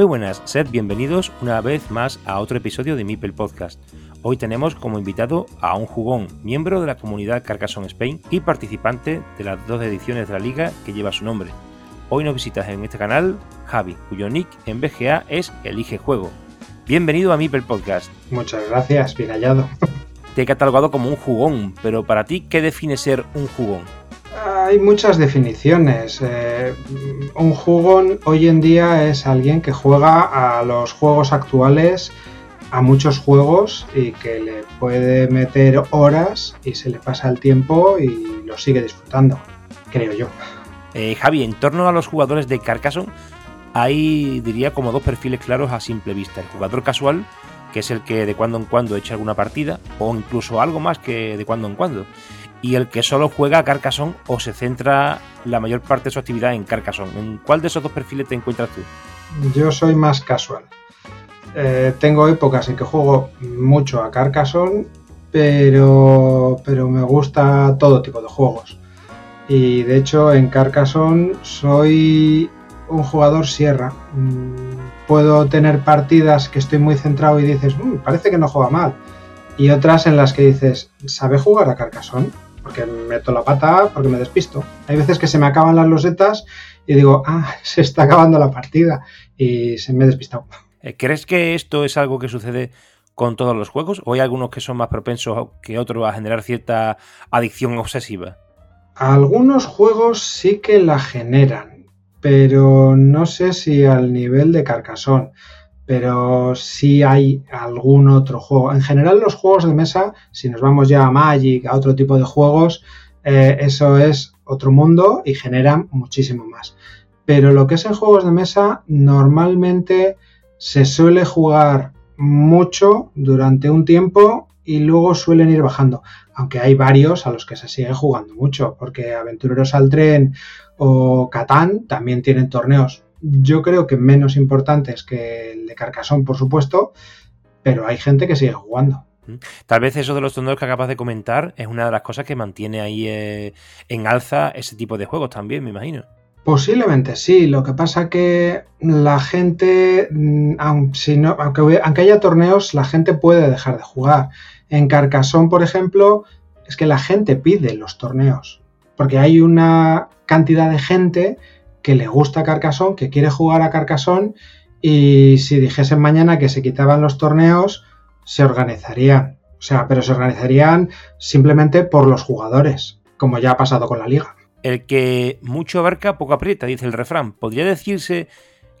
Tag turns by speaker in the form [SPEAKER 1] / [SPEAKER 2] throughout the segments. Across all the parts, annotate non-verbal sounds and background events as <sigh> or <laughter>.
[SPEAKER 1] Muy buenas, sed bienvenidos una vez más a otro episodio de Mipel Podcast. Hoy tenemos como invitado a un jugón, miembro de la comunidad Carcassonne Spain y participante de las dos ediciones de la liga que lleva su nombre. Hoy nos visitas en este canal Javi, cuyo nick en BGA es Elige Juego. Bienvenido a Mipel Podcast.
[SPEAKER 2] Muchas gracias, bien hallado.
[SPEAKER 1] Te he catalogado como un jugón, pero para ti, ¿qué define ser un jugón?
[SPEAKER 2] Hay muchas definiciones. Eh, un jugón hoy en día es alguien que juega a los juegos actuales, a muchos juegos y que le puede meter horas y se le pasa el tiempo y lo sigue disfrutando, creo yo.
[SPEAKER 1] Eh, Javi, en torno a los jugadores de Carcassonne hay, diría, como dos perfiles claros a simple vista. El jugador casual, que es el que de cuando en cuando echa alguna partida, o incluso algo más que de cuando en cuando y el que solo juega a Carcassonne o se centra la mayor parte de su actividad en Carcassonne. ¿En cuál de esos dos perfiles te encuentras tú?
[SPEAKER 2] Yo soy más casual. Eh, tengo épocas en que juego mucho a Carcassonne, pero, pero me gusta todo tipo de juegos. Y de hecho en Carcassonne soy un jugador sierra. Mm, puedo tener partidas que estoy muy centrado y dices, mm, parece que no juega mal. Y otras en las que dices, ¿sabe jugar a Carcassonne? Porque meto la pata, porque me despisto. Hay veces que se me acaban las losetas y digo, ah, <laughs> se está acabando la partida y se me he despistado.
[SPEAKER 1] Eh, ¿Crees que esto es algo que sucede con todos los juegos o hay algunos que son más propensos que otros a generar cierta adicción obsesiva?
[SPEAKER 2] Algunos juegos sí que la generan, pero no sé si al nivel de Carcassonne pero sí hay algún otro juego. En general los juegos de mesa, si nos vamos ya a Magic, a otro tipo de juegos, eh, eso es otro mundo y generan muchísimo más. Pero lo que es en juegos de mesa, normalmente se suele jugar mucho durante un tiempo y luego suelen ir bajando. Aunque hay varios a los que se sigue jugando mucho, porque Aventureros al Tren o Catán también tienen torneos yo creo que menos importantes que el de Carcassonne, por supuesto, pero hay gente que sigue jugando.
[SPEAKER 1] Tal vez eso de los torneos que acabas de comentar es una de las cosas que mantiene ahí eh, en alza ese tipo de juegos también, me imagino.
[SPEAKER 2] Posiblemente sí, lo que pasa que la gente, mm, aunque, aunque haya torneos, la gente puede dejar de jugar. En Carcassonne, por ejemplo, es que la gente pide los torneos, porque hay una cantidad de gente que le gusta Carcassonne, que quiere jugar a Carcassonne y si dijesen mañana que se quitaban los torneos, se organizarían. O sea, pero se organizarían simplemente por los jugadores, como ya ha pasado con la liga.
[SPEAKER 1] El que mucho abarca, poco aprieta, dice el refrán. ¿Podría decirse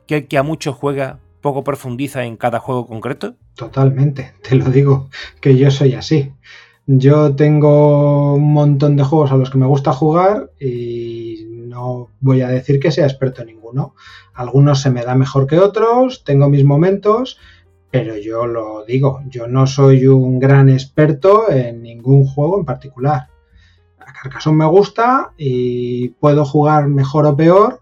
[SPEAKER 1] que el que a mucho juega, poco profundiza en cada juego concreto?
[SPEAKER 2] Totalmente, te lo digo, que yo soy así. Yo tengo un montón de juegos a los que me gusta jugar y no voy a decir que sea experto en ninguno. Algunos se me da mejor que otros, tengo mis momentos, pero yo lo digo, yo no soy un gran experto en ningún juego en particular. A Carcassonne me gusta y puedo jugar mejor o peor,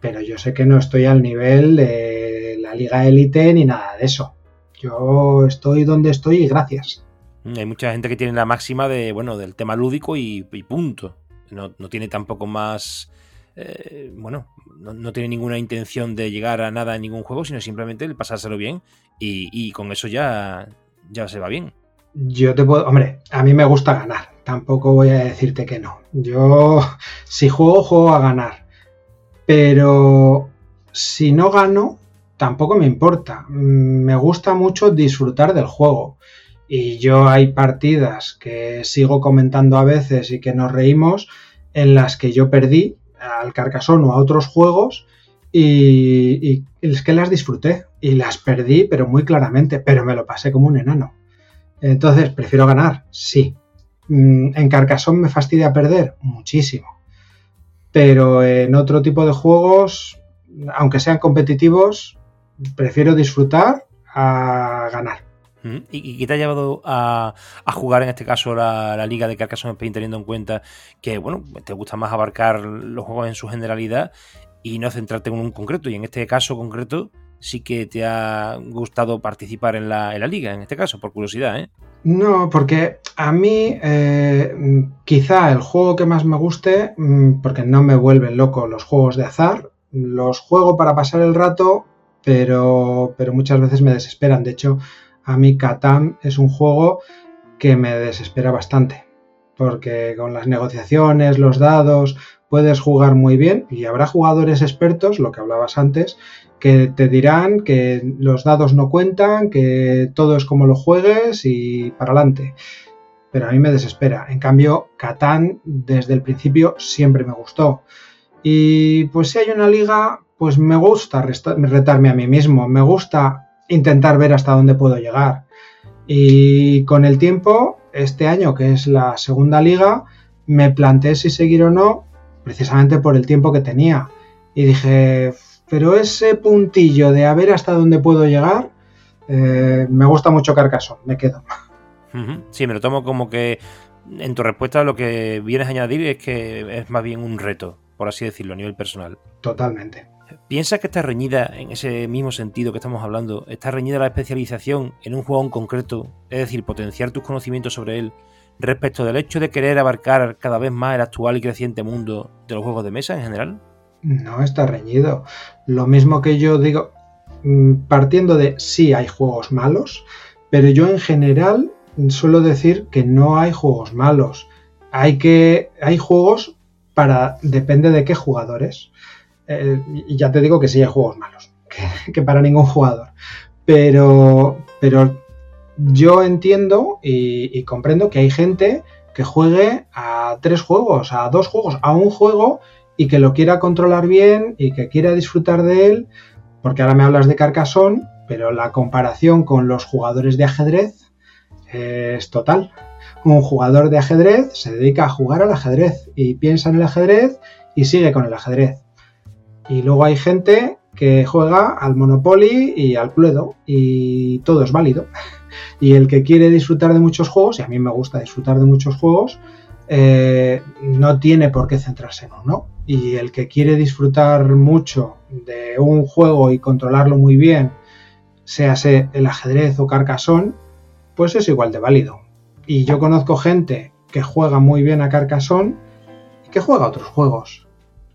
[SPEAKER 2] pero yo sé que no estoy al nivel de la liga élite ni nada de eso. Yo estoy donde estoy y gracias.
[SPEAKER 1] Hay mucha gente que tiene la máxima de, bueno, del tema lúdico y, punto. No, tiene tampoco más. Eh, bueno, no, tiene ninguna intención de llegar a nada en ningún juego, sino simplemente el pasárselo bien y, con eso ya, ya se va bien.
[SPEAKER 2] Yo te puedo. Hombre, a mí me gusta ganar. Tampoco voy a decirte que no. Yo, <laughs> si juego, juego a ganar. Pero si no gano, tampoco me importa. Mm, me gusta mucho disfrutar del juego. Y yo hay partidas que sigo comentando a veces y que nos reímos en las que yo perdí al Carcassonne o a otros juegos y, es que las disfruté y las perdí pero muy claramente, pero me lo pasé como un enano. Entonces, prefiero ganar, sí. Mm, en Carcassonne me fastidia perder muchísimo. Pero en otro tipo de juegos, aunque sean competitivos, prefiero disfrutar a ganar.
[SPEAKER 1] ¿Y, qué te ha llevado a, jugar en este caso la, Liga de Carcassonne Spain teniendo en cuenta que, bueno, te gusta más abarcar los juegos en su generalidad y no centrarte en un concreto? Y en este caso concreto sí que te ha gustado participar en la, liga, en este caso, por curiosidad, ¿eh?
[SPEAKER 2] No, porque a mí eh, quizá el juego que más me guste, mm, porque no me vuelven loco los juegos de azar, los juego para pasar el rato, pero, pero muchas veces me desesperan. De hecho, a mí Catán es un juego que me desespera bastante, porque con las negociaciones, los dados, puedes jugar muy bien y habrá jugadores expertos, lo que hablabas antes, que te dirán que los dados no cuentan, que todo es como lo juegues y para adelante. Pero a mí me desespera. En cambio, Catán desde el principio siempre me gustó. Y pues si hay una liga, pues me gusta retarme a mí mismo, me gusta intentar ver hasta dónde puedo llegar. Y con el tiempo, este año, que es la segunda liga, me planteé si seguir o no, precisamente por el tiempo que tenía. Y dije, pero ese puntillo de a ver hasta dónde puedo llegar, eh, me gusta mucho Carcassonne, me quedo.
[SPEAKER 1] Sí, me lo tomo como que en tu respuesta lo que vienes a añadir es que es más bien un reto, por así decirlo, a nivel personal.
[SPEAKER 2] Totalmente.
[SPEAKER 1] ¿Piensas que está reñida, en ese mismo sentido que estamos hablando, está reñida la especialización en un juego en concreto, es decir, potenciar tus conocimientos sobre él, respecto del hecho de querer abarcar cada vez más el actual y creciente mundo de los juegos de mesa en general?
[SPEAKER 2] No está reñido. Lo mismo que yo digo, mm, partiendo de sí hay juegos malos, pero yo en general suelo decir que no hay juegos malos. Hay que hay juegos para depende de qué jugadores. Eh, ya te digo que sí hay juegos malos, <laughs> que, para ningún jugador. Pero, pero yo entiendo y, comprendo que hay gente que juegue a tres juegos, a dos juegos, a un juego y que lo quiera controlar bien y que quiera disfrutar de él, porque ahora me hablas de Carcassonne, pero la comparación con los jugadores de ajedrez es total. Un jugador de ajedrez se dedica a jugar al ajedrez y piensa en el ajedrez y sigue con el ajedrez. Y luego hay gente que juega al Monopoly y al Cluedo y todo es válido. Y el que quiere disfrutar de muchos juegos, y a mí me gusta disfrutar de muchos juegos, eh, no tiene por qué centrarse en uno. Y el que quiere disfrutar mucho de un juego y controlarlo muy bien, sea el ajedrez o Carcassonne, pues es igual de válido. Y yo conozco gente que juega muy bien a Carcassonne y que juega a otros juegos,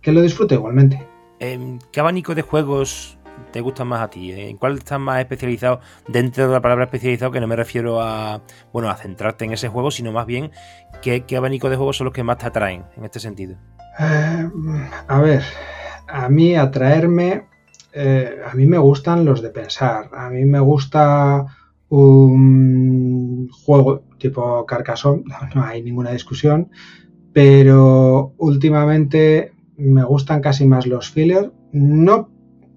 [SPEAKER 2] que lo disfruta igualmente.
[SPEAKER 1] Em, ¿Qué abanico de juegos te gustan más a ti? ¿En cuál estás más especializado dentro de la palabra especializado? Que no me refiero a, bueno, a centrarte en ese juego, sino más bien qué, abanico de juegos son los que más te atraen en este sentido.
[SPEAKER 2] Eh, a ver, a mí atraerme, eh, a mí me gustan los de pensar. A mí me gusta un juego tipo Carcassonne, <laughs> no hay ninguna discusión, pero últimamente me gustan casi más los filler, no,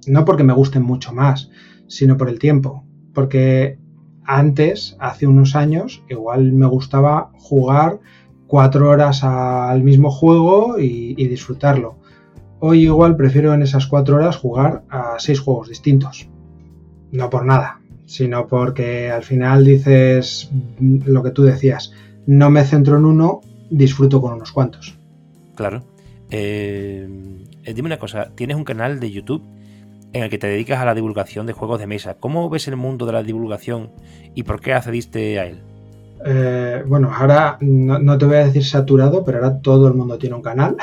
[SPEAKER 2] no porque me gusten mucho más, sino por el tiempo. Porque antes, hace unos años, igual me gustaba jugar cuatro horas al mismo juego y, disfrutarlo. Hoy igual prefiero en esas cuatro horas jugar a seis juegos distintos. No por nada, sino porque al final dices lo que tú decías, no me centro en uno, disfruto con unos cuantos.
[SPEAKER 1] Claro. Eh, eh, dime una cosa, tienes un canal de YouTube en el que te dedicas a la divulgación de juegos de mesa. ¿Cómo ves el mundo de la divulgación y por qué accediste a él?
[SPEAKER 2] Eh, bueno, ahora no, te voy a decir saturado, pero ahora todo el mundo tiene un canal,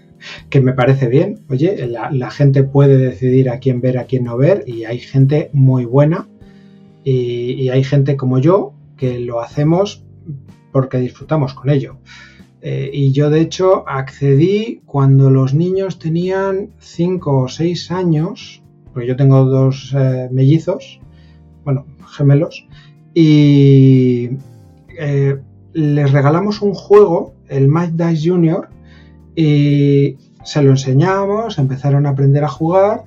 [SPEAKER 2] <laughs> que me parece bien. Oye, la, gente puede decidir a quién ver, a quién no ver, y hay gente muy buena, y, hay gente como yo que lo hacemos porque disfrutamos con ello. Eh, y yo de hecho accedí cuando los niños tenían 5 o 6 años, porque yo tengo dos eh, mellizos, bueno, gemelos, y eh, les regalamos un juego, el Mike Dice Junior, y se lo enseñamos, empezaron a aprender a jugar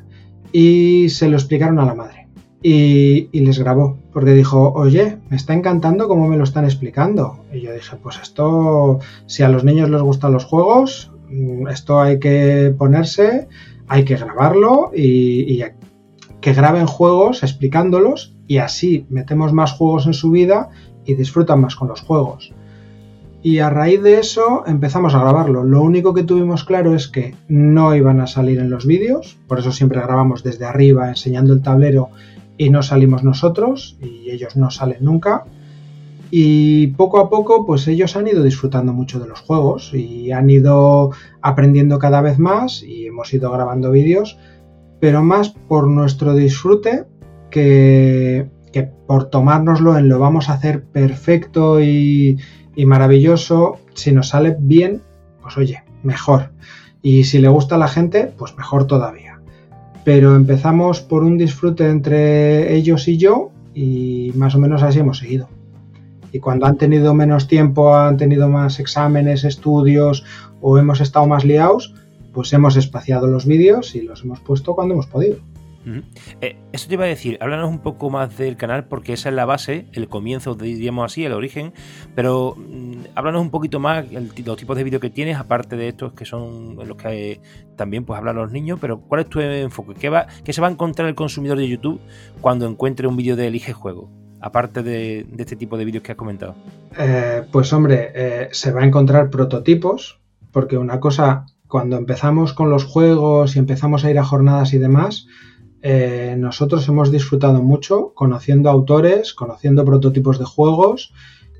[SPEAKER 2] y se lo explicaron a la madre. Y, les grabó, porque dijo, oye, me está encantando cómo me lo están explicando. Y yo dije, pues esto, si a los niños les gustan los juegos, mm, esto hay que ponerse, hay que grabarlo y, y que graben juegos explicándolos y así metemos más juegos en su vida y disfrutan más con los juegos. Y a raíz de eso empezamos a grabarlo. Lo único que tuvimos claro es que no iban a salir en los vídeos, por eso siempre grabamos desde arriba enseñando el tablero y no salimos nosotros y ellos no salen nunca. Y poco a poco pues ellos han ido disfrutando mucho de los juegos y han ido aprendiendo cada vez más y hemos ido grabando vídeos, pero más por nuestro disfrute que, que por tomárnoslo en lo vamos a hacer perfecto y, maravilloso, si nos sale bien, pues oye, mejor. Y si le gusta a la gente, pues mejor todavía. Pero empezamos por un disfrute entre ellos y yo y más o menos así hemos seguido. Y cuando han tenido menos tiempo, han tenido más exámenes, estudios o hemos estado más liados, pues hemos espaciado los vídeos y los hemos puesto cuando hemos podido.
[SPEAKER 1] Eh, eso te iba a decir, háblanos un poco más del canal porque esa es la base, el comienzo, diríamos así, el origen, pero mm, háblanos un poquito más los tipos de vídeos que tienes, aparte de estos que son los que también pues hablan los niños, pero ¿cuál es tu enfoque? ¿Qué, se va a encontrar el consumidor de YouTube cuando encuentre un vídeo de Elige Juego? Aparte de, este tipo de vídeos que has comentado.
[SPEAKER 2] Eh, pues hombre, eh, se va a encontrar prototipos, porque una cosa, cuando empezamos con los juegos y empezamos a ir a jornadas y demás, eh, nosotros hemos disfrutado mucho conociendo autores, conociendo prototipos de juegos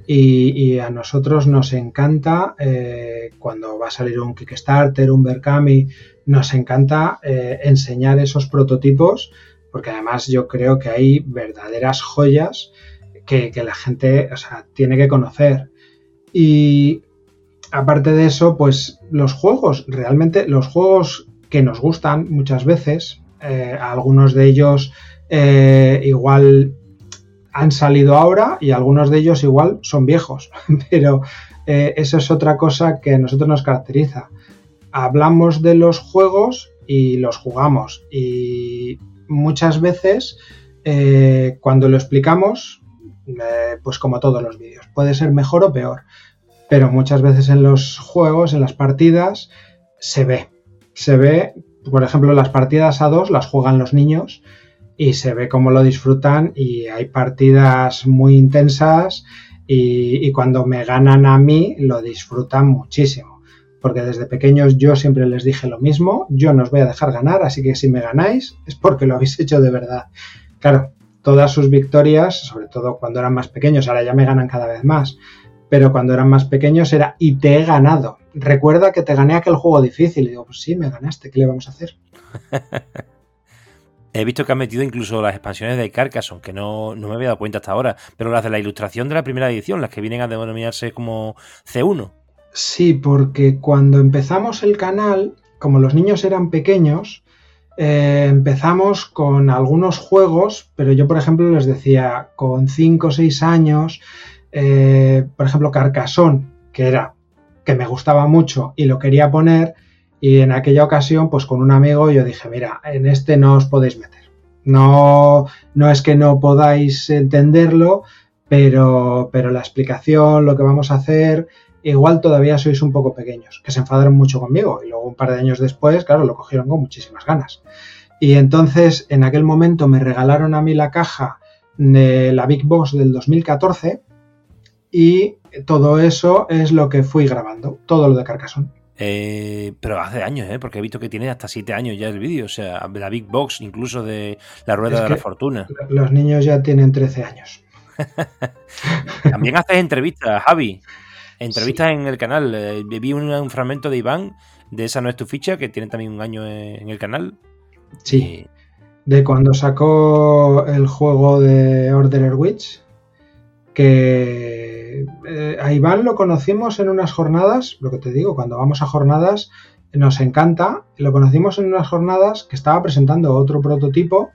[SPEAKER 2] y, a nosotros nos encanta eh, cuando va a salir un Kickstarter, un Berkami, nos encanta eh, enseñar esos prototipos porque además yo creo que hay verdaderas joyas que, que la gente tiene que conocer. Y aparte de eso, pues los juegos, realmente los juegos que nos gustan muchas veces, eh, algunos de ellos eh, igual han salido ahora y algunos de ellos igual son viejos, <laughs> pero eh, eso es otra cosa que a nosotros nos caracteriza. Hablamos de los juegos y los jugamos. Y muchas veces cuando lo explicamos, pues como todos los vídeos, puede ser mejor o peor, pero muchas veces en los juegos, en las partidas, se ve, se ve por ejemplo, las partidas a dos las juegan los niños y se ve cómo lo disfrutan y hay partidas muy intensas y, cuando me ganan a mí lo disfrutan muchísimo. Porque desde pequeños yo siempre les dije lo mismo, yo no os voy a dejar ganar, así que si me ganáis es porque lo habéis <laughs> hecho de verdad. Claro, todas sus victorias, sobre todo cuando eran más pequeños, ahora ya me ganan cada vez más, pero cuando eran más pequeños era y te he ganado. Recuerda que te gané aquel juego difícil. Y digo, pues sí, me ganaste, ¿qué le vamos a hacer? <laughs>
[SPEAKER 1] He visto que has metido incluso las expansiones de Carcassonne, que no, no, me había dado cuenta hasta ahora, pero las de la ilustración de la primera edición, las que vienen a denominarse como C1.
[SPEAKER 2] Sí, porque cuando empezamos el canal, como los niños eran pequeños, eh, empezamos con algunos juegos, pero yo, por ejemplo, les decía, con 5 o 6 años, eh, por ejemplo, Carcassonne, que era que me gustaba mucho y lo quería poner, y en aquella ocasión, pues con un amigo yo dije, mira, en este no os podéis meter. No, no es que no podáis entenderlo, pero, pero la explicación, lo que vamos a hacer, igual todavía sois un poco pequeños, que se enfadaron mucho conmigo y luego un par de años después, claro, lo cogieron con muchísimas ganas. Y entonces en aquel momento me regalaron a mí la caja de la Big Boss del 2014 y todo eso es lo que fui grabando, todo lo de Carcassonne.
[SPEAKER 1] Eh, pero hace años, ¿eh? porque he visto que tiene hasta 7 años ya el vídeo, o sea, la Big Box, incluso de la Rueda de la Fortuna.
[SPEAKER 2] Los niños ya tienen 13 años. <laughs>
[SPEAKER 1] También haces entrevistas, Javi. Entrevistas en el canal. Eh, vi un, fragmento de Iván, de esa no es tu ficha, que tiene también un año en el canal.
[SPEAKER 2] Sí. De cuando sacó el juego de Orderer Witch, eh, a Iván lo conocimos en unas jornadas, lo que te digo, cuando vamos a jornadas nos encanta, lo conocimos en unas jornadas que estaba presentando otro prototipo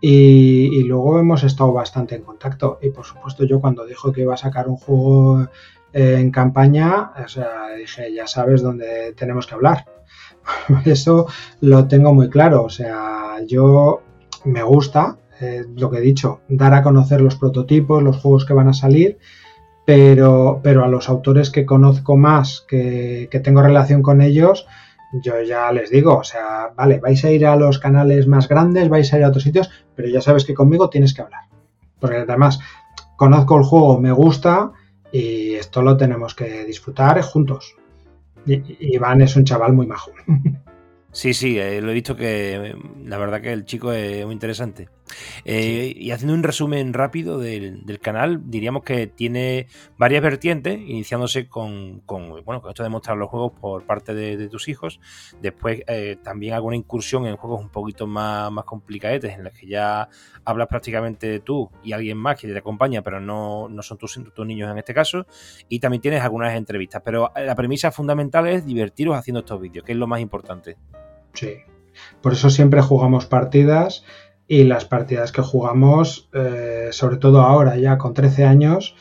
[SPEAKER 2] y, luego hemos estado bastante en contacto. Y por supuesto yo cuando dijo que iba a sacar un juego eh, en campaña, o sea, dije, ya sabes dónde tenemos que hablar. <laughs> Eso lo tengo muy claro, o sea, yo me gusta, eh, lo que he dicho, dar a conocer los prototipos, los juegos que van a salir pero, pero a los autores que conozco más, que, tengo relación con ellos, yo ya les digo, o sea, vale, vais a ir a los canales más grandes, vais a ir a otros sitios, pero ya sabes que conmigo tienes que hablar. Porque además, conozco el juego, me gusta y esto lo tenemos que disfrutar juntos. Y, Iván es un chaval muy majo. <laughs>
[SPEAKER 1] Sí, sí, eh, lo he visto que la verdad que el chico es muy interesante. Eh, y haciendo un resumen rápido del, canal, diríamos que tiene varias vertientes, iniciándose con, bueno, con esto de mostrar los juegos por parte de, tus hijos. Después eh, también alguna incursión en juegos un poquito más, más complicadetes, en los que ya hablas prácticamente tú y alguien más que te acompaña, pero no, no son tus, tus niños en este caso. Y también tienes algunas entrevistas. Pero la premisa fundamental es divertiros haciendo estos vídeos, que es lo más importante.
[SPEAKER 2] Sí. Por eso siempre jugamos partidas y las partidas que jugamos, eh, sobre todo ahora ya con 13 años,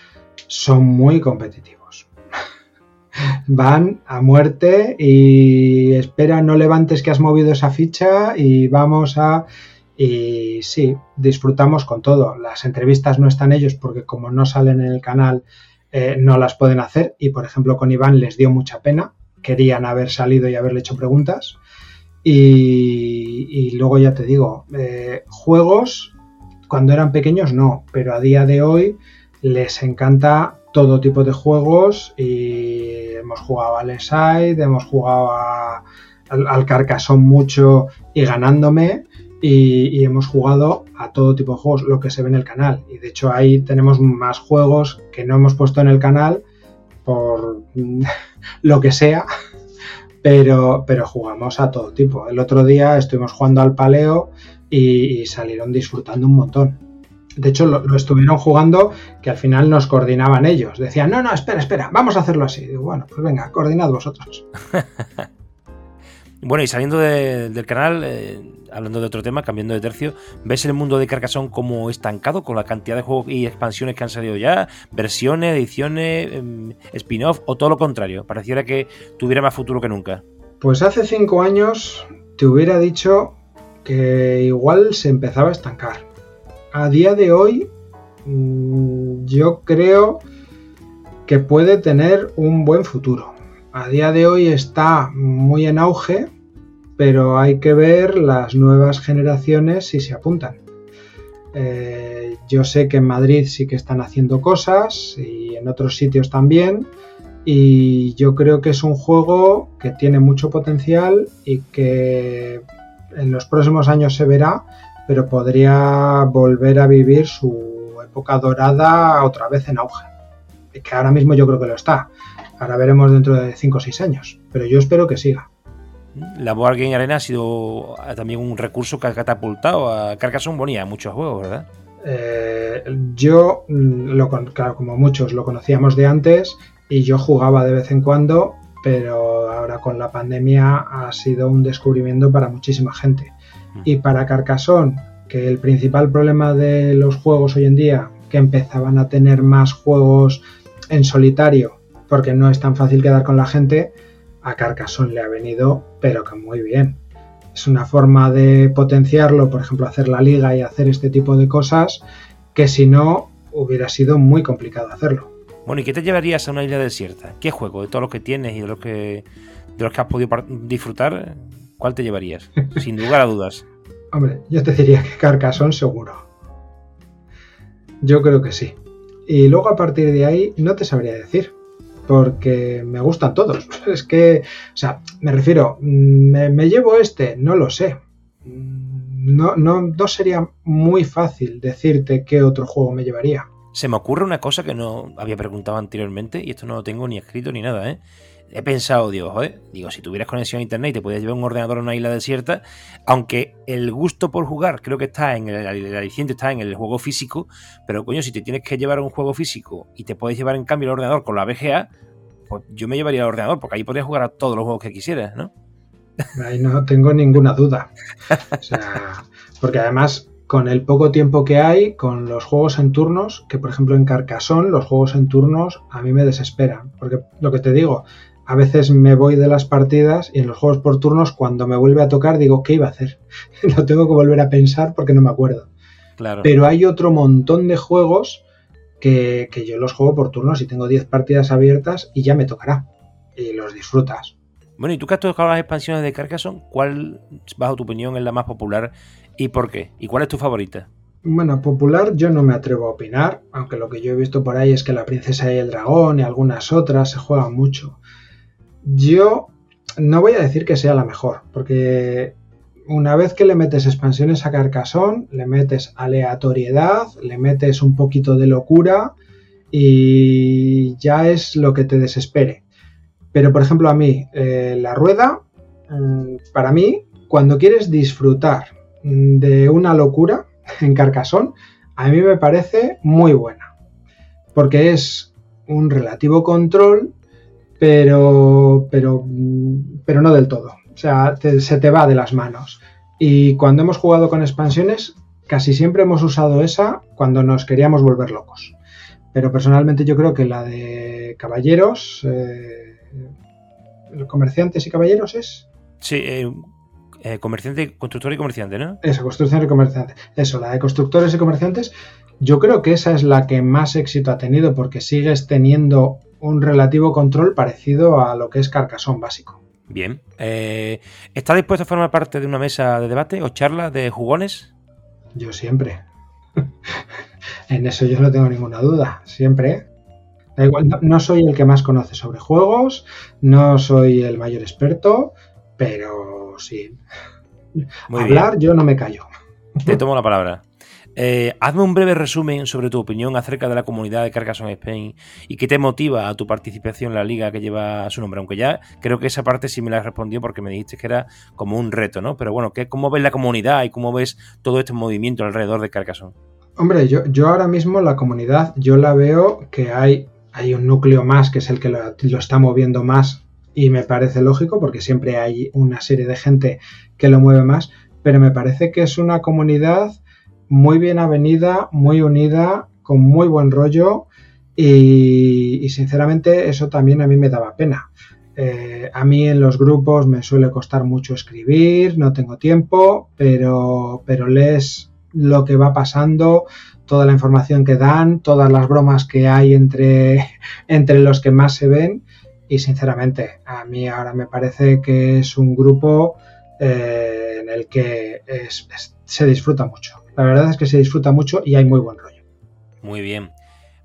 [SPEAKER 2] son muy competitivos. <laughs> Van a muerte y espera, no levantes que has movido esa ficha y vamos a... Y sí, disfrutamos con todo. Las entrevistas no están ellos porque como no salen en el canal eh, no las pueden hacer y por ejemplo con Iván les dio mucha pena. Querían haber salido y haberle hecho preguntas y, luego ya te digo, eh, juegos cuando eran pequeños no, pero a día de hoy les encanta todo tipo de juegos y hemos jugado al Side, hemos jugado al, al, mucho y ganándome y, hemos jugado a todo tipo de juegos, lo que se ve en el canal. Y de hecho ahí tenemos más juegos que no hemos puesto en el canal por <laughs> lo que sea, pero, pero jugamos a todo tipo. El otro día estuvimos jugando al paleo y, salieron disfrutando un montón. De hecho, lo, estuvieron jugando que al final nos coordinaban ellos. Decían, no, no, espera, espera, vamos a hacerlo así. digo, bueno, pues venga, coordinad vosotros. <laughs>
[SPEAKER 1] bueno, y saliendo del canal, eh, hablando de otro tema, cambiando de tercio, ¿ves el mundo de Carcassonne como estancado con la cantidad de juegos y expansiones que han salido ya? ¿Versiones, ediciones, em, spin-off o todo lo contrario? Pareciera que tuviera más futuro que nunca.
[SPEAKER 2] Pues hace cinco años te hubiera dicho que igual se empezaba a estancar. A día de hoy mm, yo creo que puede tener un buen futuro. A día de hoy está muy en auge pero hay que ver las nuevas generaciones si se apuntan. Eh, yo sé que en Madrid sí que están haciendo cosas y en otros sitios también. Y yo creo que es un juego que tiene mucho potencial y que en los próximos años se verá, pero podría volver a vivir su época dorada otra vez en auge. Que ahora mismo yo creo que lo está. Ahora veremos dentro de 5 o 6 años, pero yo espero que siga.
[SPEAKER 1] La Board Game Arena ha sido también un recurso que ha catapultado a Carcassonne Bonía en muchos juegos, ¿verdad?
[SPEAKER 2] Eh, yo, mm, lo, claro, como muchos, lo conocíamos de antes y yo jugaba de vez en cuando, pero ahora con la pandemia ha sido un descubrimiento para muchísima gente. Mm. Y para Carcassonne, que el principal problema de los juegos hoy en día, que empezaban a tener más juegos en solitario, porque no es tan fácil quedar con la gente, a Carcassonne le ha venido, pero que muy bien. Es una forma de potenciarlo, por ejemplo, hacer la liga y hacer este tipo de cosas, que si no hubiera sido muy complicado hacerlo.
[SPEAKER 1] Bueno, ¿y qué te llevarías a una isla desierta? ¿Qué juego de todo lo que tienes y de los que, de los que has podido disfrutar? ¿Cuál te llevarías? <laughs> Sin lugar a dudas.
[SPEAKER 2] Hombre, yo te diría que Carcassonne seguro. Yo creo que sí. Y luego a partir de ahí no te sabría decir porque me gustan todos. <laughs> Es que, o sea, me refiero, ¿me, me llevo este? No lo sé. No, no, no sería muy fácil decirte qué otro juego me llevaría.
[SPEAKER 1] Se me ocurre una cosa que no había preguntado anteriormente y esto no lo tengo ni escrito ni nada, ¿eh? He pensado, digo, joder, digo, si tuvieras conexión a internet y te podías llevar un ordenador a una isla desierta, aunque el gusto por jugar creo que está en el, el aliciente está en el juego físico, pero coño, si te tienes que llevar un juego físico y te puedes llevar en cambio el ordenador con la VGA, pues yo me llevaría el ordenador, porque ahí podrías jugar a todos los juegos que quisieras, ¿no?
[SPEAKER 2] Ahí no tengo ninguna duda. O sea, <laughs> porque además, con el poco tiempo que hay, con los juegos en turnos, que por ejemplo en Carcassonne, los juegos en turnos a mí me desesperan. Porque lo que te digo, a veces me voy de las partidas y en los juegos por turnos, cuando me vuelve a tocar, digo, ¿qué iba a hacer? <laughs> Lo tengo que volver a pensar porque no me acuerdo.
[SPEAKER 1] Claro.
[SPEAKER 2] Pero hay otro montón de juegos que, que yo los juego por turnos y tengo 10 partidas abiertas y ya me tocará. Y los disfrutas.
[SPEAKER 1] Bueno, y tú que has tocado las expansiones de Carcassonne, ¿cuál, bajo tu opinión, es la más popular y por qué? ¿Y cuál es tu favorita?
[SPEAKER 2] Bueno, popular yo no me atrevo a opinar, aunque lo que yo he visto por ahí es que la princesa y el dragón y algunas otras se juegan mucho. Yo no voy a decir que sea la mejor, porque una vez que le metes expansiones a Carcassonne, le metes aleatoriedad, le metes un poquito de locura y ya es lo que te desespere. Pero, por ejemplo, a mí, eh, la rueda, mm, para mí, cuando quieres disfrutar de una locura <laughs> en Carcassonne, a mí me parece muy buena. Porque es un relativo control, pero, pero, pero no del todo. O sea, te- se te va de las manos. Y cuando hemos jugado con expansiones, casi siempre hemos usado esa cuando nos queríamos volver locos. Pero personalmente yo creo que la de caballeros, eh, comerciantes y caballeros es
[SPEAKER 1] Sí, eh, eh, comerciante, constructor y comerciante, ¿no?
[SPEAKER 2] esa, construcción y comerciantes. Eso, la de constructores y comerciantes, yo creo que esa es la que más éxito ha tenido porque sigues teniendo un relativo control parecido a lo que es Carcassonne básico.
[SPEAKER 1] Bien. Eh, ¿Estás dispuesto a formar parte de una mesa de debate o charla de jugones?
[SPEAKER 2] Yo siempre. <laughs> en eso yo no tengo ninguna duda. Siempre. Da igual, no, no soy el que más conoce sobre juegos, no soy el mayor experto, pero sí.
[SPEAKER 1] Muy
[SPEAKER 2] Hablar yo no me callo.
[SPEAKER 1] Te tomo la palabra. Eh, hazme un breve resumen sobre tu opinión acerca de la comunidad de Carcassonne Spain y qué te motiva a tu participación en la liga que lleva su nombre. Aunque ya creo que esa parte sí me la respondió porque me dijiste que era como un reto, ¿no? Pero bueno, ¿qué, ¿cómo ves la comunidad y cómo ves todo este movimiento alrededor de Carcassonne?
[SPEAKER 2] Hombre, yo, yo ahora mismo la comunidad, yo la veo que hay, hay un núcleo más que es el que lo, lo está moviendo más y me parece lógico porque siempre hay una serie de gente que lo mueve más, pero me parece que es una comunidad muy bien avenida, muy unida, con muy buen rollo y, sinceramente eso también a mí me daba pena. Eh, a mí en los grupos me suele costar mucho escribir, no tengo tiempo, pero, pero lees lo que va pasando, toda la información que dan, todas las bromas que hay entre, <laughs> entre los que más se ven y sinceramente a mí ahora me parece que es un grupo eh, en el que se disfruta mucho. La verdad es que se disfruta mucho y hay muy buen rollo.
[SPEAKER 1] Muy bien.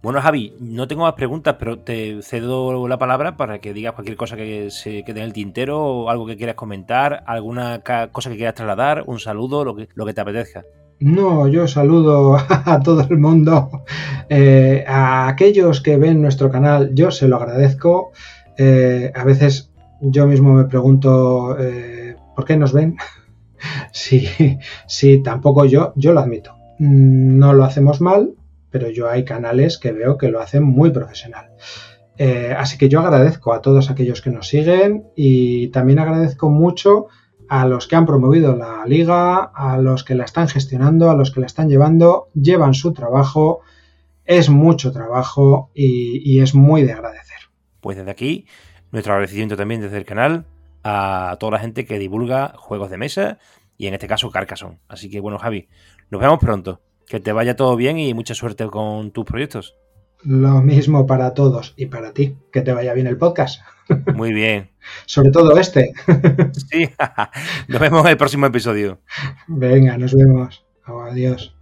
[SPEAKER 1] Bueno, Javi, no tengo más preguntas, pero te cedo la palabra para que digas cualquier cosa que se quede en el tintero o algo que quieras comentar, alguna cosa que quieras trasladar, un saludo, lo que, lo que te apetezca.
[SPEAKER 2] No, yo saludo <laughs> a todo el mundo, eh, a aquellos que ven nuestro canal, yo se lo agradezco. Eh, a veces yo mismo me pregunto eh, por qué nos ven. Sí, sí, tampoco yo, yo lo admito. Mm, No lo hacemos mal, pero yo hay canales que veo que lo hacen muy profesional. Eh, así que yo agradezco a todos aquellos que nos siguen y también agradezco mucho a los que han promovido la liga, a los que la están gestionando, a los que la están llevando, llevan su trabajo, es mucho trabajo y, y es muy de agradecer.
[SPEAKER 1] Pues desde aquí, nuestro agradecimiento también desde el canal a toda la gente que divulga juegos de mesa y en este caso Carcassonne. Así que bueno, Javi, nos vemos pronto. Que te vaya todo bien y mucha suerte con tus proyectos.
[SPEAKER 2] Lo mismo para todos y para ti, que te vaya bien el podcast, <laughs>
[SPEAKER 1] Muy bien.
[SPEAKER 2] sobre todo este. <laughs>
[SPEAKER 1] Sí, <laughs> nos vemos en el próximo episodio.
[SPEAKER 2] Venga, nos vemos. Adiós.